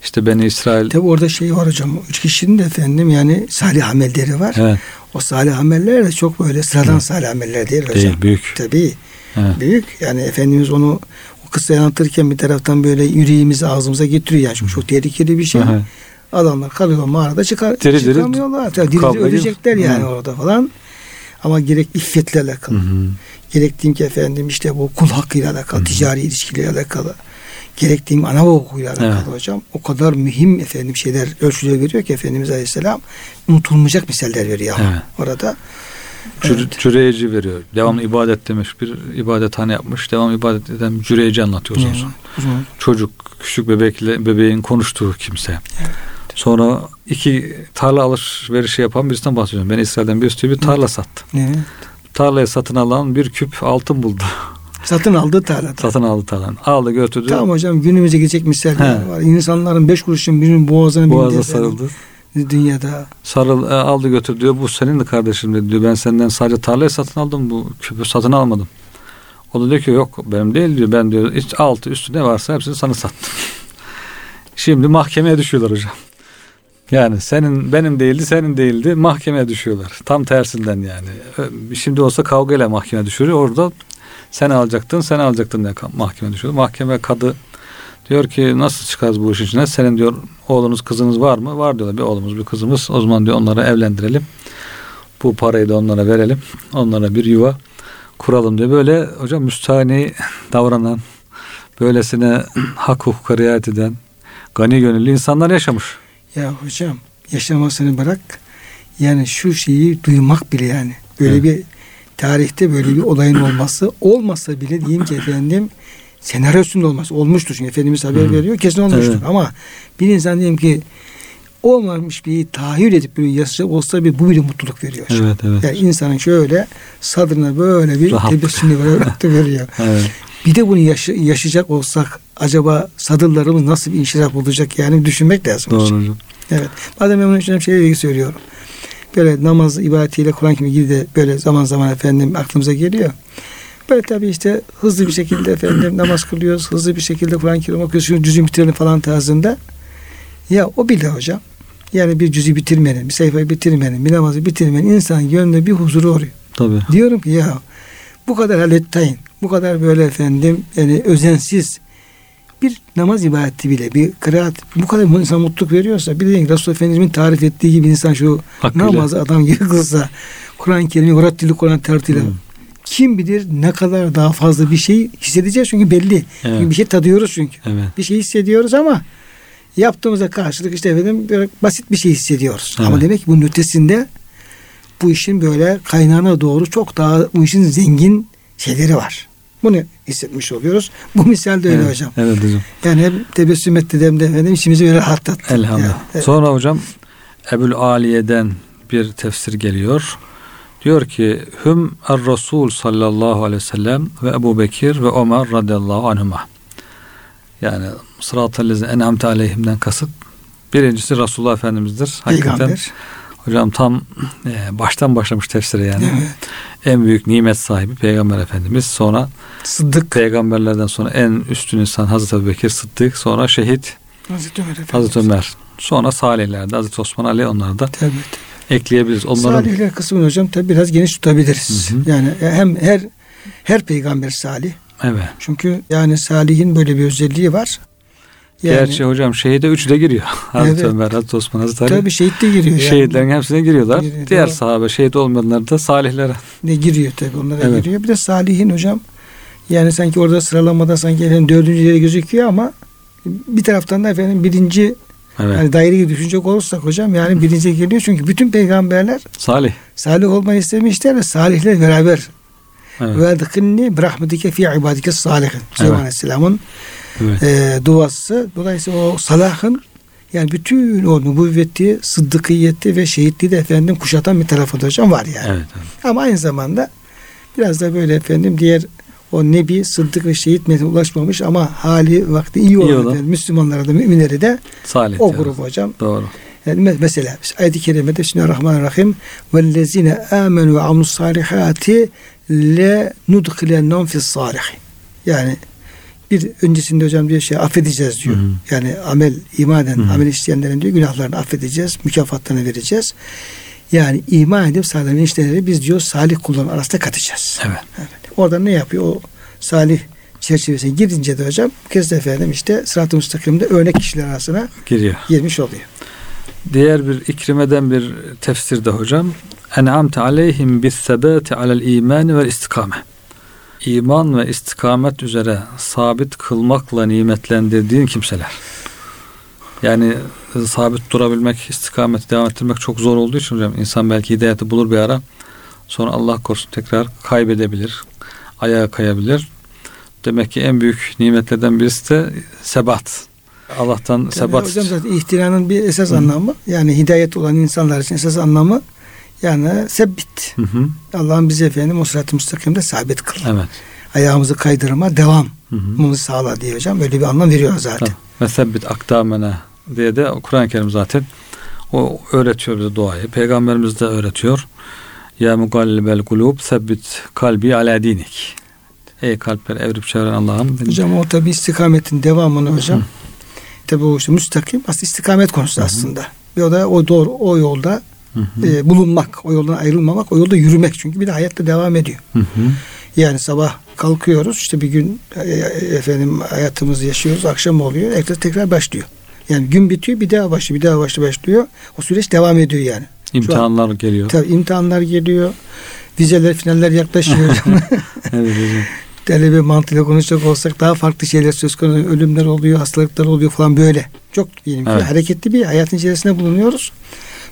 İşte beni İsrail Tabi orada şey var hocam. Üç kişinin de efendim yani salih amelleri var. evet, O salih ameller de çok böyle sıradan salih ameller değil hocam. değil büyük. Tabii. Evet. Büyük. Yani Efendimiz onu o kıssayı anlatırken bir taraftan böyle yüreğimizi ağzımıza getiriyor. Yani çünkü çok tehlikeli bir şey. Evet. Adamlar kalıyor mağarada çıkar, Diri çıkamıyorlar. Diri diri ölecekler yani Hı. orada falan. Ama gerek iffetle alakalı. Hı hı. Gerek diyeyim ki efendim işte bu kul hakkıyla alakalı, Hı hı. ticari ilişkiyle alakalı. Gerek diyeyim ana hukukuyla alakalı Evet. hocam. O kadar mühim efendim şeyler ölçüler veriyor ki Efendimiz Aleyhisselam unutulmayacak misaller veriyor Evet. orada. Cüre, Evet. cüreyeci veriyor. Devamlı ibadet demiş. Bir ibadethane yapmış. Devam ibadet eden cüreyeci anlatıyor uzun. Uzun. Çocuk, küçük bebekle bebeğin konuştuğu kimse. Sonra iki tarla alışverişi yapan birisinden bahsediyorum. Ben İsrail'den bir üstü bir tarla sattı. Evet. Tarlayı satın alan bir küp altın buldu. Satın aldığı tarlada. satın aldı tarlanı. Aldı götürdü. Tamam hocam günümüze gelecek misaller var. İnsanların beş kuruşun birinin boğazına Boğaza bindiği sarıldı. Dünyada. Sarıl, e, aldı götürdü diyor. Bu senin de kardeşim dedi diyor. Ben senden sadece tarlayı satın aldım. Bu küpü satın almadım. O da diyor ki yok benim değil diyor. Ben diyor hiç altı üstü ne varsa hepsini sana sattım. Şimdi mahkemeye düşüyorlar hocam. Yani senin benim değildi senin değildi mahkemeye düşüyorlar. Tam tersinden yani. Şimdi olsa kavgayla mahkemeye düşüyor. Orada sen alacaktın sen alacaktın diye mahkemeye düşüyor. Mahkeme kadı diyor ki nasıl çıkarız bu işin içine? Senin diyor oğlunuz kızınız var mı? Var diyorlar. Bir oğlumuz bir kızımız. O zaman diyor onları evlendirelim. Bu parayı da onlara verelim. Onlara bir yuva kuralım diyor. Böyle hocam müstahni davranan böylesine hak hukuka riayet eden gani gönüllü insanlar yaşamış. Ya hocam yaşamasını bırak. Yani şu şeyi duymak bile yani. Böyle Evet. bir tarihte böyle bir olayın olması olmasa bile diyeyim ki efendim senaryosunda olması olmuştur çünkü Efendimiz haber Hı. veriyor kesin olmuştur Evet. ama bir insan diyelim ki olmamış bir tahayyül edip böyle yaşayacak olsa bir bu bile mutluluk veriyor. Evet evet. Yani insanın şöyle sadrına böyle bir Rahat. tebessümü böyle veriyor. evet. Bir de bunu yaşa- yaşayacak olsak acaba sadırlarımız nasıl bir inşirah olacak yani düşünmek lazım. Doğru hocam. hocam. Evet. Bazen ben bunu düşünüyorum şeyle ilgili söylüyorum. Böyle namaz ibadetiyle Kur'an gibi ilgili de böyle zaman zaman efendim aklımıza geliyor. Böyle tabii işte hızlı bir şekilde efendim namaz kılıyoruz. Hızlı bir şekilde Kur'an-ı Kerim okuyoruz. Şunu cüzün bitirelim falan tarzında. Ya o bile hocam yani bir cüzü bitirmenin, bir sayfayı bitirmenin, bir namazı bitirmenin insan gönlünde bir huzuru oluyor. Tabii. Diyorum ki ya bu kadar halettayin, bu kadar böyle efendim yani özensiz bir namaz ibadeti bile bir kıraat bu kadar insan mutluluk veriyorsa bir de Resulullah Efendimiz'in tarif ettiği gibi insan şu Hakkıyla. namazı adam gibi kılsa Kur'an-ı Kerim'i Urat Kur'an tertiyle Hı. kim bilir ne kadar daha fazla bir şey hissedeceğiz çünkü belli. Evet. Çünkü bir şey tadıyoruz çünkü. Evet. Bir şey hissediyoruz ama yaptığımıza karşılık işte efendim böyle basit bir şey hissediyoruz. Evet. Ama demek ki bunun ötesinde bu işin böyle kaynağına doğru çok daha bu işin zengin şeyleri var. Bunu hissetmiş oluyoruz. Bu misal de öyle evet. hocam. Evet hocam. Yani hep tebessüm etti dem de efendim içimizi böyle rahatlattı. Elhamdülillah. Yani, evet. Sonra hocam Ebul Aliye'den bir tefsir geliyor. Diyor ki Hüm er Resul sallallahu aleyhi ve sellem ve Ebu Bekir ve Ömer radıyallahu anhuma. Yani sırat-ı lezine en'amte aleyhimden kasıt birincisi Resulullah Efendimiz'dir. Hakikaten Peygamber. hocam tam e, baştan başlamış tefsire yani. Evet. En büyük nimet sahibi Peygamber Efendimiz. Sonra Sıddık. peygamberlerden sonra en üstün insan Hazreti Ebu Bekir Sıddık. Sonra şehit Hazreti Ömer Efendimiz. Hazreti Ömer. Sonra Salihlerde Hazreti Osman Ali onları da Tabii. ekleyebiliriz. Onların Salihler kısmını hocam tabii biraz geniş tutabiliriz. Hı hı. Yani hem her her peygamber salih. evet. Çünkü yani salihin böyle bir özelliği var. Yani, Gerçi hocam şehide üçü de giriyor. Hazreti Evet. Ömer, Hazreti Osman, Hazreti Ali. tabii şehit de giriyor. Yani. Şehitlerin hepsine giriyorlar. Giriyor, Diğer doğru. sahabe şehit olmayanlar da salihlere. Ne giriyor tabii onlara Evet. giriyor. Bir de salihin hocam yani sanki orada sıralamada sanki efendim dördüncü yere gözüküyor ama bir taraftan da efendim birinci Evet. yani daire gibi düşünecek olursak hocam yani birinci geliyor çünkü bütün peygamberler Salih. salih olmayı istemişler ve salihler beraber ve dıkınni brahmetike fi ibadike salihin Süleyman. Aleyhisselam'ın evet. E, duası. Dolayısıyla o salahın yani bütün o nübüvveti, sıddıkiyeti ve şehitliği de efendim kuşatan bir tarafı da hocam var yani. Evet. evet. Ama aynı zamanda biraz da böyle efendim diğer o nebi, sıddık ve şehit metnine ulaşmamış ama hali vakti iyi olan, İyi olan. efendim, Müslümanlara da müminleri de Salih. o grup hocam. Doğru. Yani me- mesela ayet-i kerimede Bismillahirrahmanirrahim vellezine amenu ve amlus salihati le nudkhilennum fis salihin. Yani bir öncesinde hocam diyor şey affedeceğiz diyor. Hı hı. Yani amel iman eden, Hı hı. amel işleyenlerin diyor günahlarını affedeceğiz, mükafatlarını vereceğiz. Yani iman edip salih işleri biz diyor salih kulların arasında katacağız. Evet. Evet. Orada ne yapıyor? O salih çerçevesine girince de hocam kez efendim işte sırat-ı müstakimde örnek kişiler arasına Giriyor. girmiş oluyor. Diğer bir ikrimeden bir tefsirde hocam en'amte aleyhim bis sebati alel iman ve istikame. İman ve istikamet üzere sabit kılmakla nimetlendirdiğin kimseler. Yani e, sabit durabilmek, istikameti devam ettirmek çok zor olduğu için hocam insan belki hidayeti bulur bir ara. Sonra Allah korusun tekrar kaybedebilir. Ayağa kayabilir. Demek ki en büyük nimetlerden birisi de sebat. Allah'tan Tabii sebat. hocam zaten ihtiranın bir esas Hı. anlamı yani hidayet olan insanlar için esas anlamı yani sebbit. Hı hı. Allah'ın bizi efendim o sırat-ı müstakimde sabit kıl. Evet. Ayağımızı kaydırma, devam Hı hı. bunu sağla diye hocam öyle bir anlam veriyor zaten. Ve sebbit akdamena diye de Kur'an-ı Kerim zaten o öğretiyor bize duayı. Peygamberimiz de öğretiyor. Ya mugallibel kulub sebbit kalbi ala dinik. Ey kalpler evrip çeviren Allah'ım. Hocam o tabi istikametin devamını hocam. Tabi o işte müstakim aslında istikamet konusu Hı hı. aslında. Ve o da o doğru o yolda Hı hı. e, bulunmak, o yoldan ayrılmamak, o yolda yürümek. Çünkü bir de hayatta devam ediyor. Hı hı. Yani sabah kalkıyoruz işte bir gün e, e, efendim hayatımızı yaşıyoruz akşam oluyor tekrar tekrar başlıyor. Yani gün bitiyor bir daha başlıyor bir daha başlıyor başlıyor. O süreç devam ediyor yani. İmtihanlar geliyor. Tabii imtihanlar geliyor. Vizeler finaller yaklaşıyor. evet hocam. Talebe mantığıyla konuşacak olsak daha farklı şeyler söz konusu. Ölümler oluyor, hastalıklar oluyor falan böyle. Çok diyelim Evet. hareketli bir hayatın içerisinde bulunuyoruz.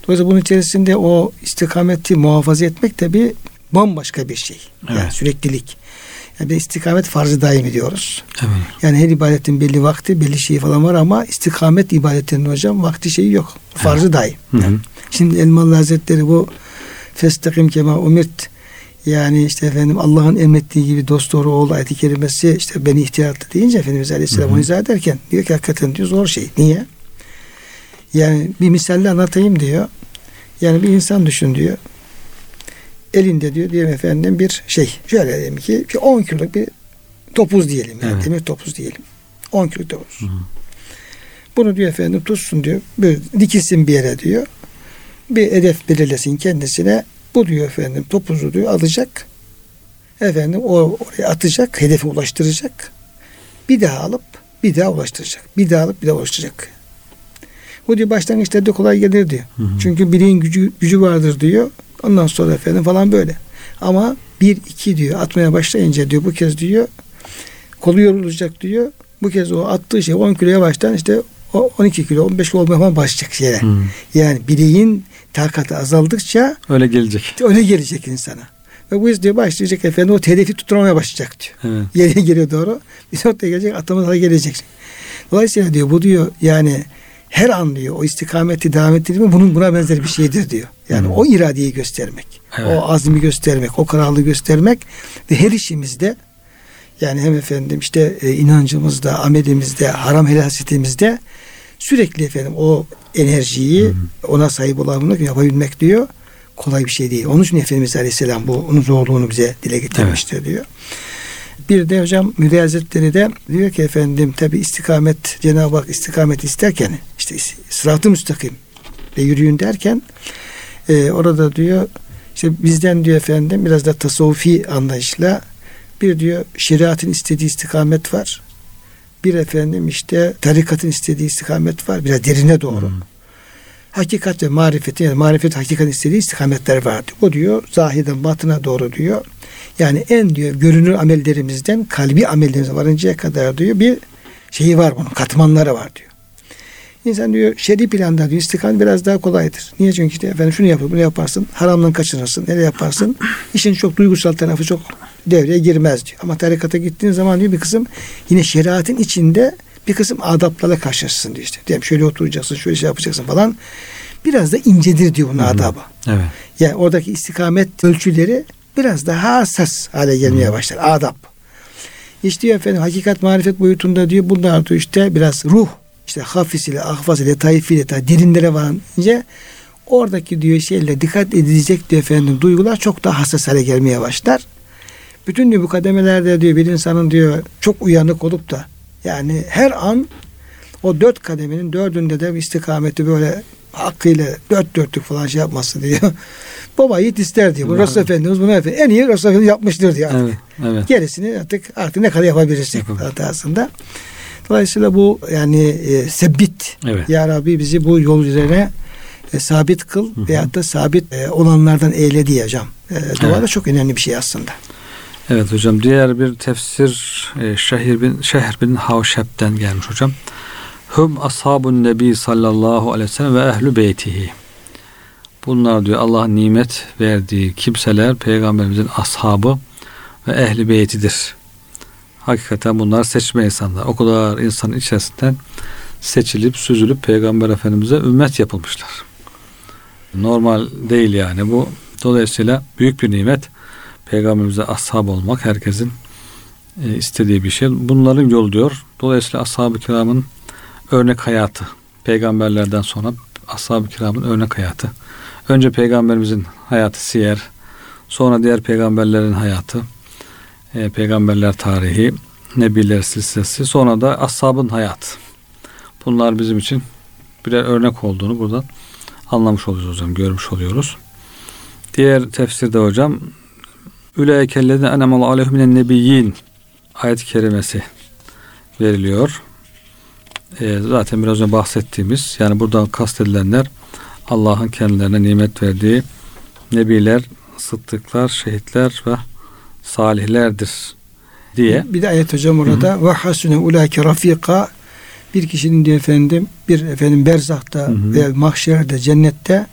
Dolayısıyla bunun içerisinde o istikameti muhafaza etmek tabi bambaşka bir şey. Yani Evet. süreklilik. Yani istikamet farzı daim diyoruz. Evet. Yani her ibadetin belli vakti, belli şeyi falan var ama istikamet ibadetinin hocam vakti şeyi yok. Farzı daim. Hı hı. Şimdi Elmalı Hazretleri bu festakim kema umirt yani işte efendim Allah'ın emrettiği gibi dost doğru oğlu ayet-i kerimesi işte beni ihtiyar etti deyince Efendimiz Aleyhisselam onu izah ederken diyor ki hakikaten diyor zor şey. Niye? Yani bir misalle anlatayım diyor. Yani bir insan düşün diyor. Elinde diyor diyelim efendim bir şey. Şöyle diyelim ki bir 10 kiloluk bir topuz diyelim. Yani Evet. demir topuz diyelim. 10 kilo topuz. Hı. Bunu diyor efendim tutsun diyor. Bir dikilsin bir yere diyor. Bir hedef belirlesin kendisine. Bu diyor efendim topuzu diyor alacak. Efendim o oraya atacak, hedefe ulaştıracak. Bir daha alıp bir daha ulaştıracak. Bir daha alıp bir daha ulaştıracak. Bu diyor başlangıçta da kolay gelir diyor. Hı hı. Çünkü bileğin gücü, gücü vardır diyor. Ondan sonra efendim falan böyle. Ama bir iki diyor atmaya başlayınca diyor bu kez diyor kolu yorulacak diyor. Bu kez o attığı şey 10 kiloya baştan işte o 12 kilo 15 kilo olmaya falan başlayacak şeye. Hı. Yani bileğin takatı azaldıkça Öyle gelecek. öyle gelecek insana. Ve bu yüzden diyor başlayacak efendim o hedefi tutturamaya başlayacak diyor. Evet. Yere geliyor doğru. Bir noktaya gelecek atlamaya gelecek. Dolayısıyla diyor bu diyor yani her an diyor o istikameti devam ettirme bunun buna benzer bir şeydir diyor. Yani Hı. o iradeyi göstermek. Evet. O azmi göstermek, o kararlılığı göstermek ve her işimizde yani hem efendim işte e, inancımızda, amelimizde, haram helasiyetimizde sürekli efendim o enerjiyi Hı. ona sahip olabilmek, yapabilmek diyor. Kolay bir şey değil. Onun için Efendimiz Aleyhisselam bu onun zorluğunu bize dile getirmiştir diyor. Bir de hocam Müde Hazretleri de diyor ki efendim tabi istikamet Cenab-ı Hak istikamet isterken işte sıratı müstakim ve yürüyün derken e, orada diyor işte bizden diyor efendim biraz da tasavvufi anlayışla bir diyor şeriatın istediği istikamet var. Bir efendim işte tarikatın istediği istikamet var. Biraz derine doğru. Hı. Hakikat ve marifetin yani marifet hakikat istediği istikametler vardı. O diyor zahiden batına doğru diyor. Yani en diyor görünür amellerimizden kalbi amellerimize varıncaya kadar diyor bir şeyi var bunun katmanları var diyor. İnsan diyor şer'i planda diyor istikamet biraz daha kolaydır. Niye? Çünkü işte efendim şunu yapar, bunu yaparsın, haramdan kaçınırsın, nereye yaparsın? İşin çok duygusal tarafı çok devreye girmez diyor. Ama tarikata gittiğin zaman diyor bir kısım yine şeriatın içinde bir kısım adaplarla karşılaşırsın diyor işte. Diyelim şöyle oturacaksın, şöyle şey yapacaksın falan. Biraz da incedir diyor bunun adabı. Evet. Yani oradaki istikamet ölçüleri biraz daha hassas hale gelmeye başlar. Adap. İşte diyor efendim hakikat marifet boyutunda diyor bunlar diyor işte biraz ruh işte hafis ile ahfaz ile taif ile ta derinlere varınca oradaki diyor şeyle dikkat edilecek diyor efendim duygular çok daha hassas hale gelmeye başlar. Bütün diyor bu kademelerde diyor bir insanın diyor çok uyanık olup da yani her an o dört kademenin dördünde de istikameti böyle hakkıyla dört dörtlük falan şey yapması diyor. Baba yiğit ister diyor. Bu. Resul Efendimiz bunu efendim, en iyi Resul Efendimiz yapmıştır diyor. Evet. Evet. Gerisini artık artık ne kadar yapabilirsek Yapabilir. hatasında. Dolayısıyla bu yani e, sebbit Evet. ya Rabbi bizi bu yol üzerine e, sabit kıl Hı hı. veyahut da sabit e, olanlardan eyle diyeceğim. E, dua da Evet. çok önemli bir şey aslında. Evet hocam diğer bir tefsir e, Şehir bin Şehr bin Havşep'ten gelmiş hocam. Hum ashabun nebi sallallahu aleyhi ve sellem ve ehlu beytihi. Bunlar diyor Allah'ın nimet verdiği kimseler peygamberimizin ashabı ve ehli beytidir. Hakikaten bunlar seçme insanlar. O kadar insanın içerisinden seçilip süzülüp peygamber efendimize ümmet yapılmışlar. Normal değil yani bu. Dolayısıyla büyük bir nimet peygamberimize ashab olmak herkesin e, istediği bir şey. Bunların yolu diyor. Dolayısıyla ashab-ı kiramın örnek hayatı. Peygamberlerden sonra ashab-ı kiramın örnek hayatı. Önce peygamberimizin hayatı siyer. Sonra diğer peygamberlerin hayatı. e, peygamberler tarihi. Nebiler silsilesi. Sonra da ashabın hayatı. Bunlar bizim için birer örnek olduğunu buradan anlamış oluyoruz hocam. Görmüş oluyoruz. Diğer tefsirde hocam Üleykellezine enemal aleyhum minen nebiyyin ayet-i kerimesi veriliyor. Ee, zaten biraz önce bahsettiğimiz yani buradan kastedilenler Allah'ın kendilerine nimet verdiği nebiler, sıddıklar, şehitler ve salihlerdir diye. Bir de ayet hocam orada ve hasune ulake rafika bir kişinin diyor efendim bir efendim hı. ve mahşerde cennette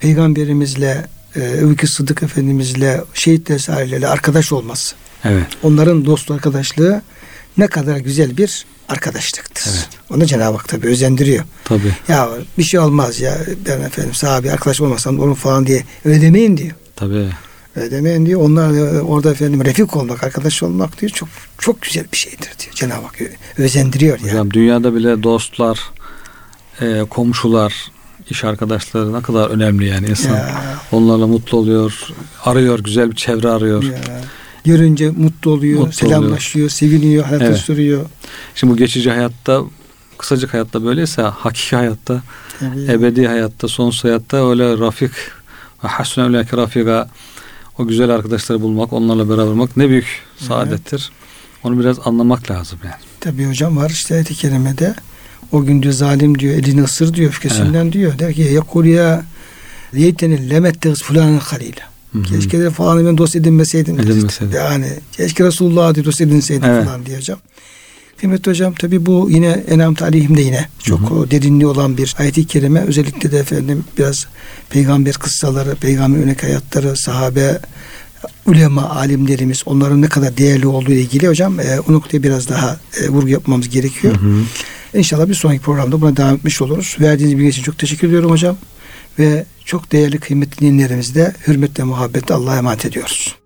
peygamberimizle e, Ebu Sıddık Efendimizle şehitler sahilerle arkadaş olması. Evet. Onların dost arkadaşlığı ne kadar güzel bir arkadaşlıktır. Evet. Onu Cenab-ı Hak tabi özendiriyor. Tabi. Ya bir şey olmaz ya ben efendim sahabi arkadaş olmasam onu falan diye öyle demeyin diyor. Tabi. Öyle demeyin diyor. Onlar da orada efendim refik olmak, arkadaş olmak diyor. Çok çok güzel bir şeydir diyor. Cenab-ı Hak özendiriyor. Hocam dünyada bile dostlar, e, komşular, iş arkadaşları ne kadar önemli yani insan. Ya, Onlarla mutlu oluyor, arıyor, güzel bir çevre arıyor. ya. Görünce mutlu oluyor, Mutlu selamlaşıyor, seviniyor, hayata Evet. sürüyor. Şimdi bu geçici hayatta kısacık hayatta böyleyse hakiki hayatta, Tabii. ebedi hayatta, sonsuz hayatta öyle rafik ve hasne öyle rafika o güzel arkadaşları bulmak, onlarla beraber olmak ne büyük saadettir. Onu biraz anlamak lazım yani. Tabii hocam var işte ayet-i kerimede o gün diyor zalim diyor elini ısır diyor öfkesinden diyor. Der ki yakul ya leyteni lemetteğiz fulanın halile. Keşke de falan ben dost edinmeseydim. Edinmeseydim. Yani keşke Resulullah'a dost edinseydim Evet. falan diye hocam. Kıymetli hocam tabi bu yine Enam Talihim'de yine çok Hı hı. derinliği olan bir ayet-i kerime. Özellikle de efendim biraz peygamber kıssaları, peygamber örnek hayatları, sahabe, ulema, alimlerimiz onların ne kadar değerli olduğu ile ilgili hocam e, o noktaya biraz daha e, vurgu yapmamız gerekiyor. Hı hı. İnşallah bir sonraki programda buna devam etmiş oluruz. Verdiğiniz bilgi için çok teşekkür ediyorum hocam. Ve çok değerli kıymetli dinlerimizi de hürmetle muhabbetle Allah'a emanet ediyoruz.